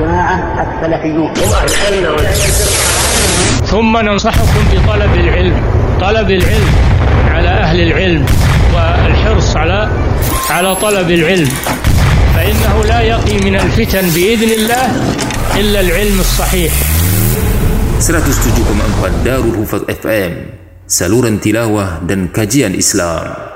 جماعة السلفيون ثم ننصحكم بطلب العلم طلب العلم على أهل العلم والحرص على على طلب العلم. فإنه لا يقي من الفتن بإذن الله إلا العلم الصحيح. 107,4 Darul Hufaz FM Saluran tilawah dan kajian Islam